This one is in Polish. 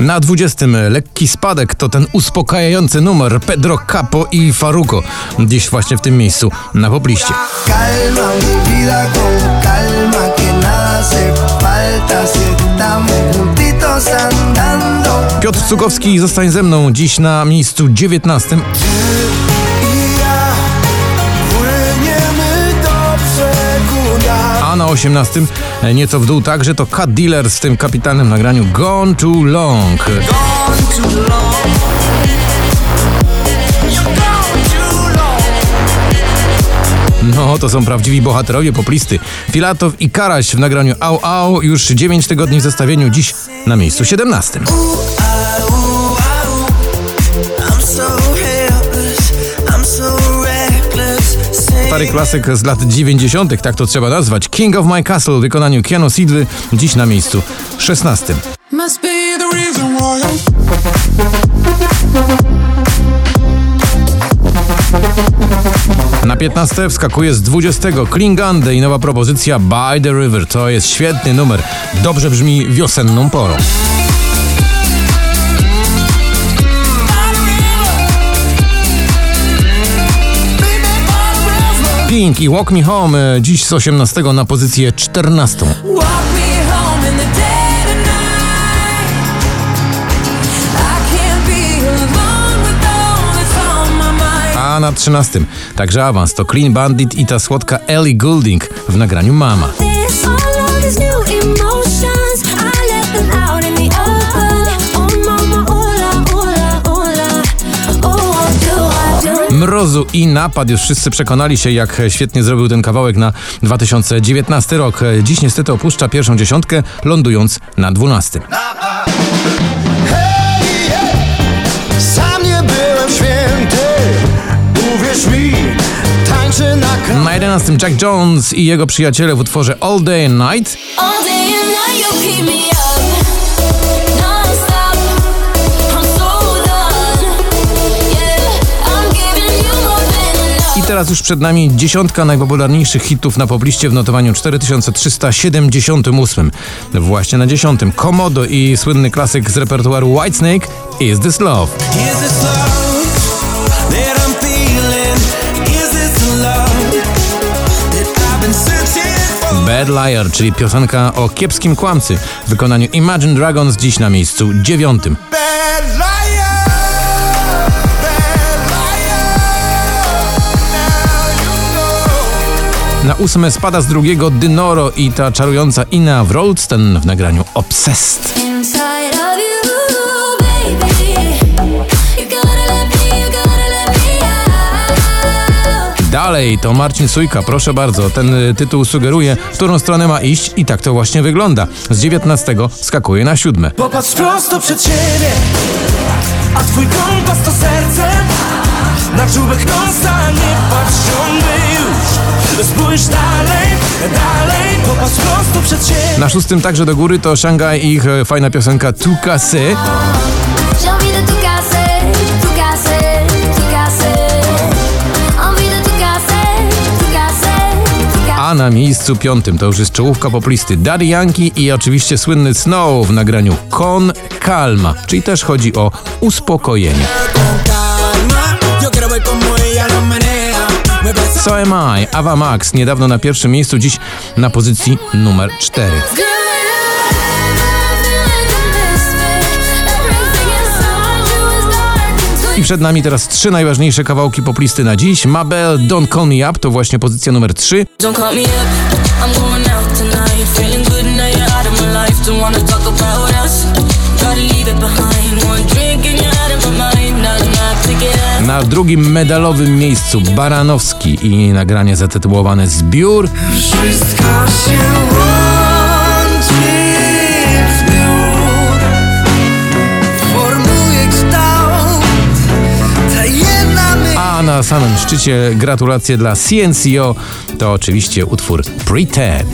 Na 20 lekki spadek to ten uspokajający numer Pedro Capo i Faruko. Dziś właśnie w tym miejscu na andando. Piotr Cugowski zostań ze mną dziś na miejscu 19. A na 18 nieco w dół także to Cut Dealer z tym kapitalnym nagraniu Gone Too Long. No, to są prawdziwi bohaterowie poplisty. Filatow i Karaś w nagraniu Au Au już 9 tygodni w zestawieniu, dziś na miejscu 17. Stary klasyk z lat 90., tak to trzeba nazwać. King of My Castle w wykonaniu Keanu Sidwy, dziś na miejscu 16. Na 15 wskakuje z 20 Klingande i nowa propozycja By the River. To jest świetny numer. Dobrze brzmi wiosenną porą. Pink i Walk Me Home e, dziś z 18 na pozycję 14. A na 13 także awans to Clean Bandit i ta słodka Ellie Goulding w nagraniu Mama. Mrozu i napad. Już wszyscy przekonali się, jak świetnie zrobił ten kawałek na 2019 rok. Dziś niestety opuszcza pierwszą dziesiątkę, lądując na 12. Na 11 Jack Jones i jego przyjaciele w utworze All Day and Night. Teraz już przed nami dziesiątka najpopularniejszych hitów na pobliście w notowaniu 4378. Właśnie na dziesiątym Komodo i słynny klasyk z repertuaru Whitesnake Is This Love. Bad Liar, czyli piosenka o kiepskim kłamcy w wykonaniu Imagine Dragons dziś na miejscu dziewiątym. Na ósme spada z drugiego Dynoro i ta czarująca Ina Wroldsten w nagraniu Obsessed. Dalej to Marcin Sujka, proszę bardzo, ten y, tytuł sugeruje, w którą stronę ma iść i tak to właśnie wygląda. Z 19 skakuje na siódme. Popatrz prosto przed siebie, a twój kompas to serce, na czubek nosa nie patrz ciągle Spójrz dalej, dalej, popatrz prosto przed siebie. Na szóstym także do góry to Shanghai i ich e, fajna piosenka Tu Casy. A na miejscu piątym to już jest czołówka poplisty Daddy Yankee i oczywiście słynny Snow w nagraniu Con Calma, czyli też chodzi o uspokojenie. So Am I, Ava Max, niedawno na pierwszym miejscu, dziś na pozycji numer 4. I przed nami teraz trzy najważniejsze kawałki poplisty na dziś. Mabel, Don't Call Me Up to właśnie pozycja numer 3. Na drugim medalowym miejscu Baranowski i nagranie zatytułowane Zbiór. Wszystko się łączy zbiór. Formuje kształt A na samym szczycie gratulacje dla CNCO to oczywiście utwór Pretend.